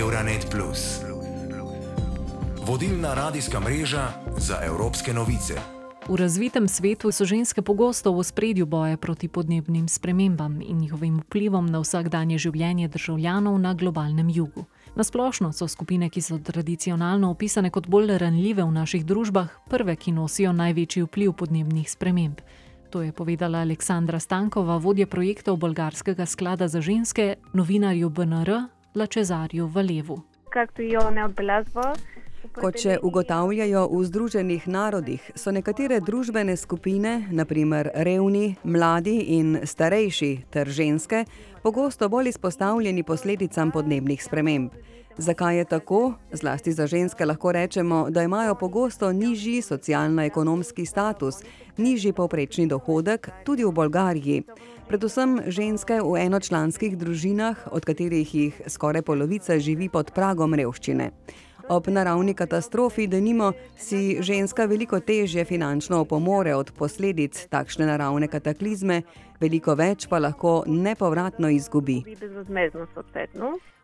Euronet. Vodilna radijska mreža za evropske novice. V razvitem svetu so ženske pogosto v spredju boja proti podnebnim spremembam in njihovim vplivom na vsakdanje življenje državljanov na globalnem jugu. Nasplošno so skupine, ki so tradicionalno opisane kot bolj ranljive v naših družbah, prve, ki nosijo največji vpliv podnebnih sprememb. To je povedala Aleksandra Stankova, vodja projektov Bolgarskega sklada za ženske, novinarju BNR Lačezarju Valevu. Kot še ugotavljajo v Združenih narodih, so nekatere družbene skupine, naprimer revni, mladi in starejši ter ženske, pogosto bolj izpostavljeni posledicam podnebnih sprememb. Zakaj je tako? Zlasti za ženske lahko rečemo, da imajo pogosto nižji socialno-ekonomski status, nižji povprečni dohodek, tudi v Bolgariji. Predvsem ženske v enočlanskih družinah, od katerih jih skoraj polovica živi pod pragom revščine. Ob naravni katastrofi, da nimo, si ženska veliko težje finančno opomore od posledic takšne naravne kataklizme, veliko več pa lahko nepovratno izgubi.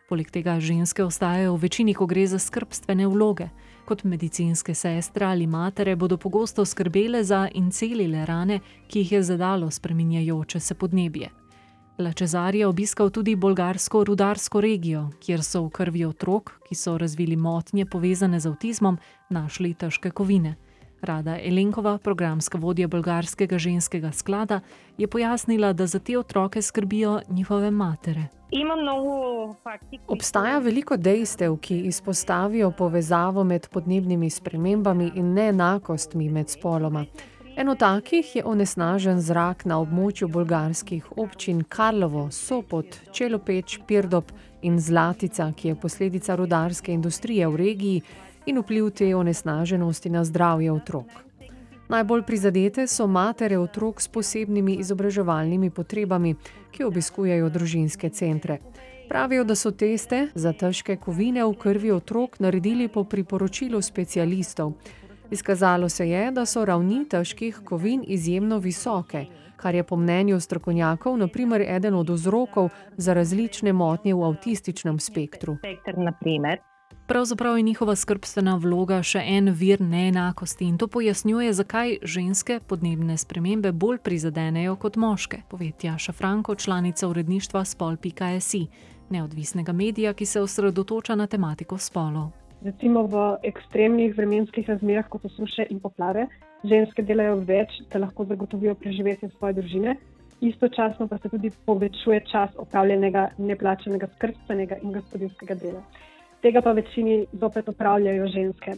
Poleg tega ženske ostajajo v večini, ko gre za skrbstvene vloge. Kot medicinske sestre ali matere bodo pogosto skrbele za in celile rane, ki jih je zadalo spreminjajoče se podnebje. Lačezar je obiskal tudi bolgarsko rudarsko regijo, kjer so v krvi otrok, ki so razvili motnje povezane z avtizmom, našli težke kovine. Rada Elenkova, programska vodja bolgarskega ženskega sklada, je pojasnila, da za te otroke skrbijo njihove matere. Obstaja veliko dejstev, ki izpostavijo povezavo med podnebnimi spremembami in neenakostmi med spoloma. Eno takih je onesnažen zrak na območju bolgarskih občin Karlovo, Sopot, Čelopeč, Pirdop in Zlatica, ki je posledica rudarske industrije v regiji in vpliv te onesnaženosti na zdravje otrok. Najbolj prizadete so matere otrok s posebnimi izobraževalnimi potrebami, ki obiskujejo družinske centre. Pravijo, da so teste za težke kovine v krvi otrok naredili po priporočilu specialistov. Izkazalo se je, da so ravni težkih kovin izjemno visoke, kar je po mnenju strokovnjakov naprimer eden od vzrokov za različne motnje v avtističnem spektru. Pravzaprav je njihova skrbstvena vloga še en vir neenakosti in to pojasnjuje, zakaj ženske podnebne spremembe bolj prizadenejo kot moške, pove Tjaša Franko, članica uredništva spol.si, neodvisnega medija, ki se osredotoča na tematiko spolov recimo v ekstremnih vremenskih razmerah, kot so suše in poplave, ženske delajo več, da lahko zagotovijo preživetje svoje družine, istočasno pa se tudi povečuje čas opravljenega neplačenega skrbstvenega in gospodinskega dela. Tega pa večini zopet opravljajo ženske.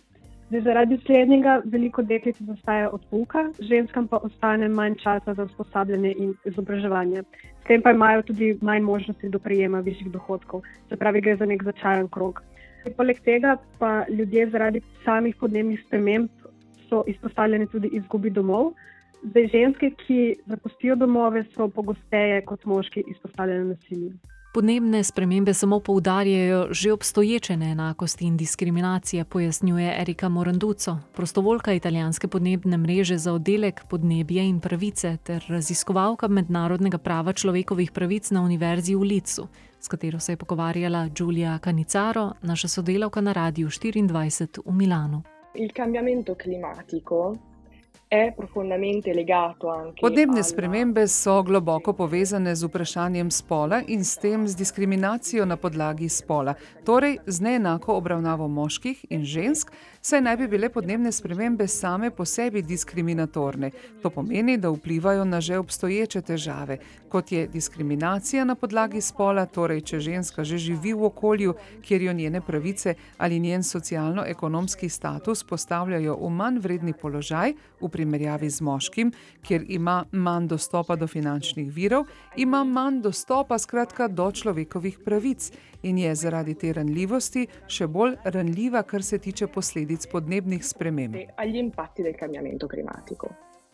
Zdaj, zaradi slednjega veliko deklic zastaja od pouka, ženskam pa ostane manj časa za usposabljanje in izobraževanje. S tem pa imajo tudi manj možnosti do prejema višjih dohodkov, se pravi, gre za nek začaran krog. Poleg tega pa ljudje zaradi samih podnebnih sprememb so izpostavljeni tudi izgubi domov. Zdaj, ženske, ki zapustijo domove, so pogosteje kot moški izpostavljene nasilju. Podnebne spremembe samo poudarjajo že obstoječe neenakosti in diskriminacije, pojasnjuje Erika Moranduco, prostovoljka italijanske podnebne mreže za oddelek podnebje in pravice ter raziskovalka mednarodnega prava človekovih pravic na Univerzi v Licu, s katero se je pogovarjala Giulia Canicaro, naša sodelavka na Radiu 24 v Milano. Il cambiamento climatico Podnebne spremembe so globoko povezane z vprašanjem spola in s tem z diskriminacijo na podlagi spola, torej z neenako obravnavo moških in žensk, saj naj bi bile podnebne spremembe same po sebi diskriminatorne. To pomeni, da vplivajo na že obstoječe težave, kot je diskriminacija na podlagi spola, torej če ženska že živi v okolju, kjer jo njene pravice ali njen socialno-ekonomski status postavljajo v manj vredni položaj v primerjavi z moškim, kjer ima manj dostopa do finančnih virov, ima manj dostopa skratka do človekovih pravic in je zaradi te ranljivosti še bolj ranljiva, kar se tiče posledic podnebnih sprememb.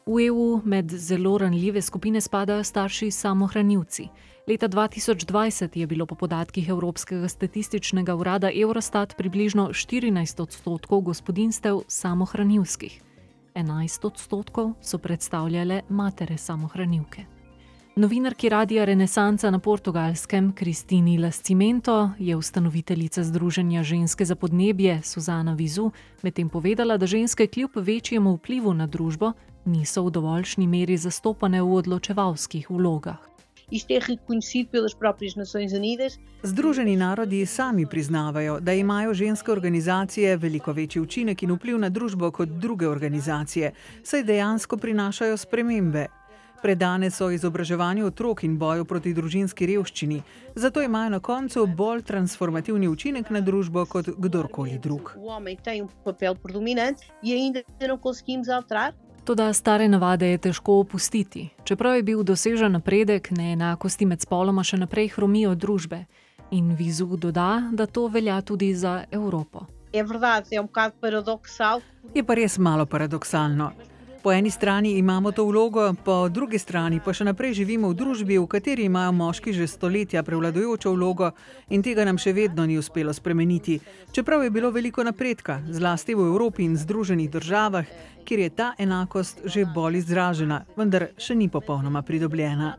V EU med zelo ranljive skupine spadajo starši samohranilci. Leta 2020 je bilo po podatkih Evropskega statističnega urada Eurostat približno 14 odstotkov gospodinstev samohranilskih. 11 odstotkov so predstavljale matere samohranilke. Novinarki Radia Renesanca na portugalskem Kristini Lascimento je ustanoviteljica Združenja ženske za podnebje Suzana Vizu medtem povedala, da ženske kljub večjemu vplivu na družbo niso v dovoljšni meri zastopane v odločevalskih vlogah. Isto je reconhecido pelas próprias Nações Unidas. Združeni narodi sami priznavajo, da imajo ženske organizacije veliko večji učinek in vpliv na družbo kot druge organizacije, saj dejansko prinašajo spremembe. Predane so izobraževanju otrok in boju proti družinski revščini, zato imajo na koncu bolj transformativni učinek na družbo kot kdorkoli drug. O homem tem um papel predominante e ainda não conseguimos alterar. Toda stare navade je težko opustiti. Čeprav je bil dosežen napredek, neenakosti med spoloma še naprej hromijo družbe. In Vizu doda, da to velja tudi za Evropo. É verdade, é um. Je pa res malo paradoksalno. Po eni strani imamo to vlogo, po drugi strani pa še naprej živimo v družbi, v kateri imajo moški že stoletja prevladujočo vlogo in tega nam še vedno ni uspelo spremeniti. Čeprav je bilo veliko napredka, zlasti v Evropi in Združenih državah, kjer je ta enakost že bolj izražena, vendar še ni popolnoma pridobljena.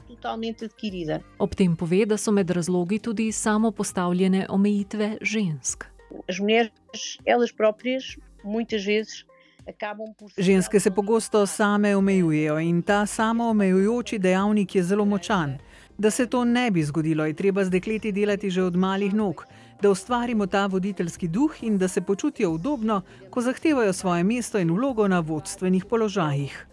Ob tem pove, da so med razlogi tudi samo postavljene omejitve žensk. As mulheres, elas próprias, muitas vezes, Ženske se pogosto same omejujejo in ta samoomejujoči dejavnik je zelo močan. Da se to ne bi zgodilo, je treba z dekleti delati že od malih nog, da ustvarimo ta voditeljski duh in da se počutijo udobno, ko zahtevajo svoje mesto in vlogo na vodstvenih položajih.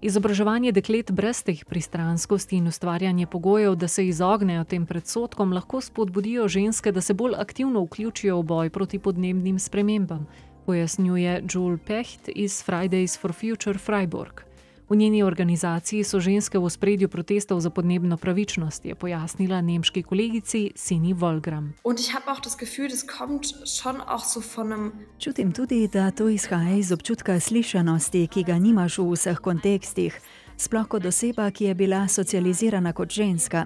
Izobraževanje deklet brez teh pristranskosti in ustvarjanje pogojev, da se izognejo tem predsodkom, lahko spodbudijo ženske, da se bolj aktivno vključijo v boj proti podnebnim spremembam, pojasnjuje Joel Pecht iz Fridays for Future Freiburg. V njeni organizaciji so ženske v ospredju protestov za podnebno pravičnost, je pojasnila nemški kolegici Sini Volgram. Und ich habe auch das Gefühl, das kommt schon auch so von einem Čutim tudi, da to izhaja iz občutka slišanosti, ki ga nimaš v vseh kontekstih, sploh kot oseba, ki je bila socializirana kot ženska.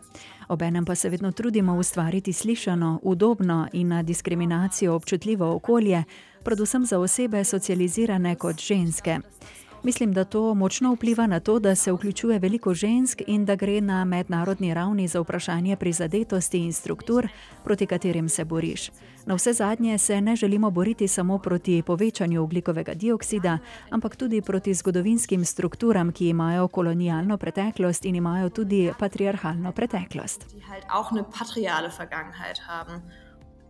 Obenem pa se vedno trudimo ustvariti slišano, udobno in na diskriminacijo občutljivo okolje, predvsem za osebe socializirane kot ženske. Mislim, da to močno vpliva na to, da se vključuje veliko žensk in da gre na mednarodni ravni za vprašanje prizadetosti in struktur, proti katerim se boriš. Na vse zadnje se ne želimo boriti samo proti povečanju oglikovega dioksida, ampak tudi proti zgodovinskim strukturam, ki imajo kolonialno preteklost in imajo tudi patriarhalno preteklost.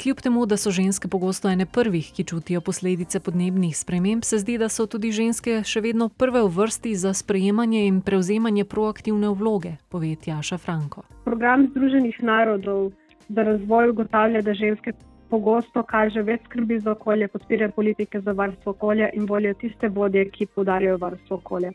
Kljub temu, da so ženske pogosto ene prvih, ki čutijo posledice podnebnih sprememb, se zdi, da so tudi ženske še vedno prve v vrsti za sprejemanje in prevzemanje proaktivne vloge, pove Tjaša Franko. Program Združenih narodov za razvoj ugotavlja, da ženske pogosto kaže več skrbi za okolje, podpirajo politike za varstvo okolja in volijo tiste vodje, ki podarjajo varstvo okolja.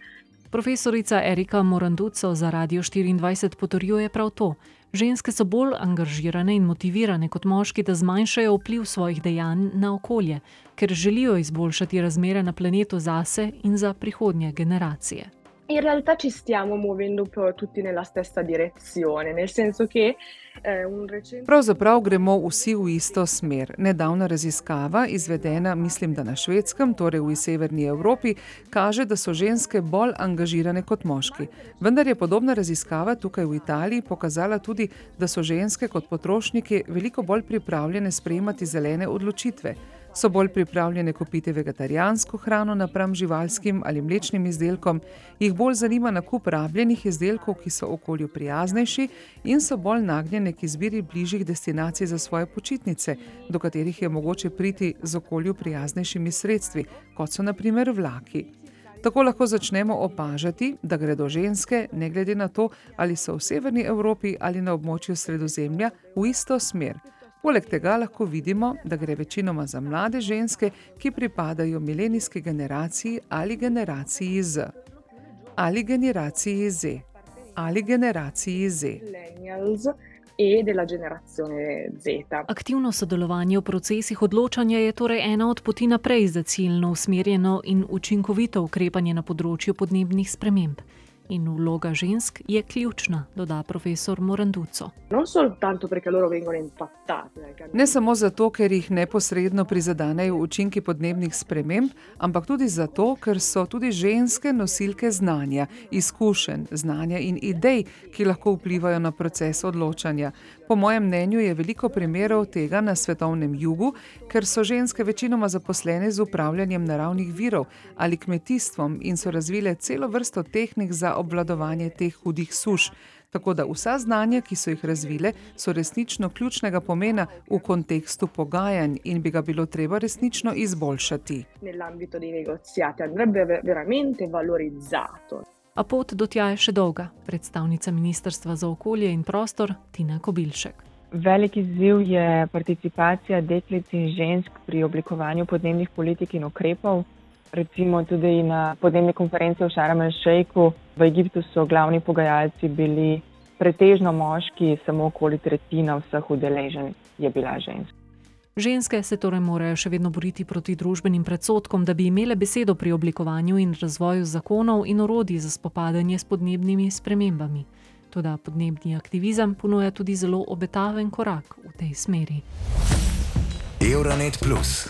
Profesorica Erika Moranduco za Radio 24 potrjuje prav to. Ženske so bolj angažirane in motivirane kot moški, da zmanjšajo vpliv svojih dejanj na okolje, ker želijo izboljšati razmere na planetu zase in za prihodnje generacije. In realtà ci stiamo muovendo tutti nella stessa direzione, nel senso che eh, un recente Pravzaprav gremo vsi v isto smer. Nedavna raziskava, izvedena, mislim, da na švedskem, torej v severni Evropi, kaže, da so ženske bolj angažirane kot moški. Vendar je podobna raziskava tukaj v Italiji pokazala tudi, da so ženske kot potrošniki veliko bolj pripravljene sprejemati zelene odločitve. So bolj pripravljene kupiti vegetarijansko hrano napram živalskim ali mlečnim izdelkom, jih bolj zanima nakup rabljenih izdelkov, ki so okolju prijaznejši, in so bolj nagnjene k izbiri bližjih destinacij za svoje počitnice, do katerih je mogoče priti z okolju prijaznejšimi sredstvi, kot so naprimer vlaki. Tako lahko začnemo opažati, da gredo ženske, ne glede na to, ali so v severni Evropi ali na območju sredozemlja, v isto smer. Poleg tega lahko vidimo, da gre večinoma za mlade ženske, ki pripadajo milenijski generaciji ali generaciji Z. Ali generaciji Z. Ali generaciji Z. millennials e della generazione Z. Aktivno sodelovanje v procesih odločanja je torej ena od poti naprej za ciljno usmerjeno in učinkovito ukrepanje na področju podnebnih sprememb. In vloga žensk je ključna, doda profesor Moranduco. Ne samo zato, ker jih neposredno prizadanejo učinki podnebnih sprememb, ampak tudi zato, ker so tudi ženske nosilke znanja, izkušenj, znanja in idej, ki lahko vplivajo na proces odločanja. Po mojem mnenju je veliko primerov tega na svetovnem jugu, ker so ženske večinoma zaposlene z upravljanjem naravnih virov ali kmetijstvom in so razvile celo vrsto tehnik za obvladovanje teh hudih suš. Tako da vsa znanja, ki so jih razvile, so resnično ključnega pomena v kontekstu pogajanj in bi ga bilo treba resnično izboljšati. A pot do tja je še dolga, predstavnica Ministrstva za okolje in prostor Tina Kobilšek. Velik izziv je participacija deklic in žensk pri oblikovanju podnebnih politik in ukrepov. Recimo tudi na podnebni konferenci v Šarem el-Šejku v Egiptu so glavni pogajalci bili pretežno moški, samo okoli tretjina vseh udeleženih je bila ženska. Ženske se torej morajo še vedno boriti proti družbenim predsotkom, da bi imele besedo pri oblikovanju in razvoju zakonov in orodij za spopadanje s podnebnimi spremembami. Toda podnebni aktivizem ponuja tudi zelo obetaven korak v tej smeri. Euronet Plus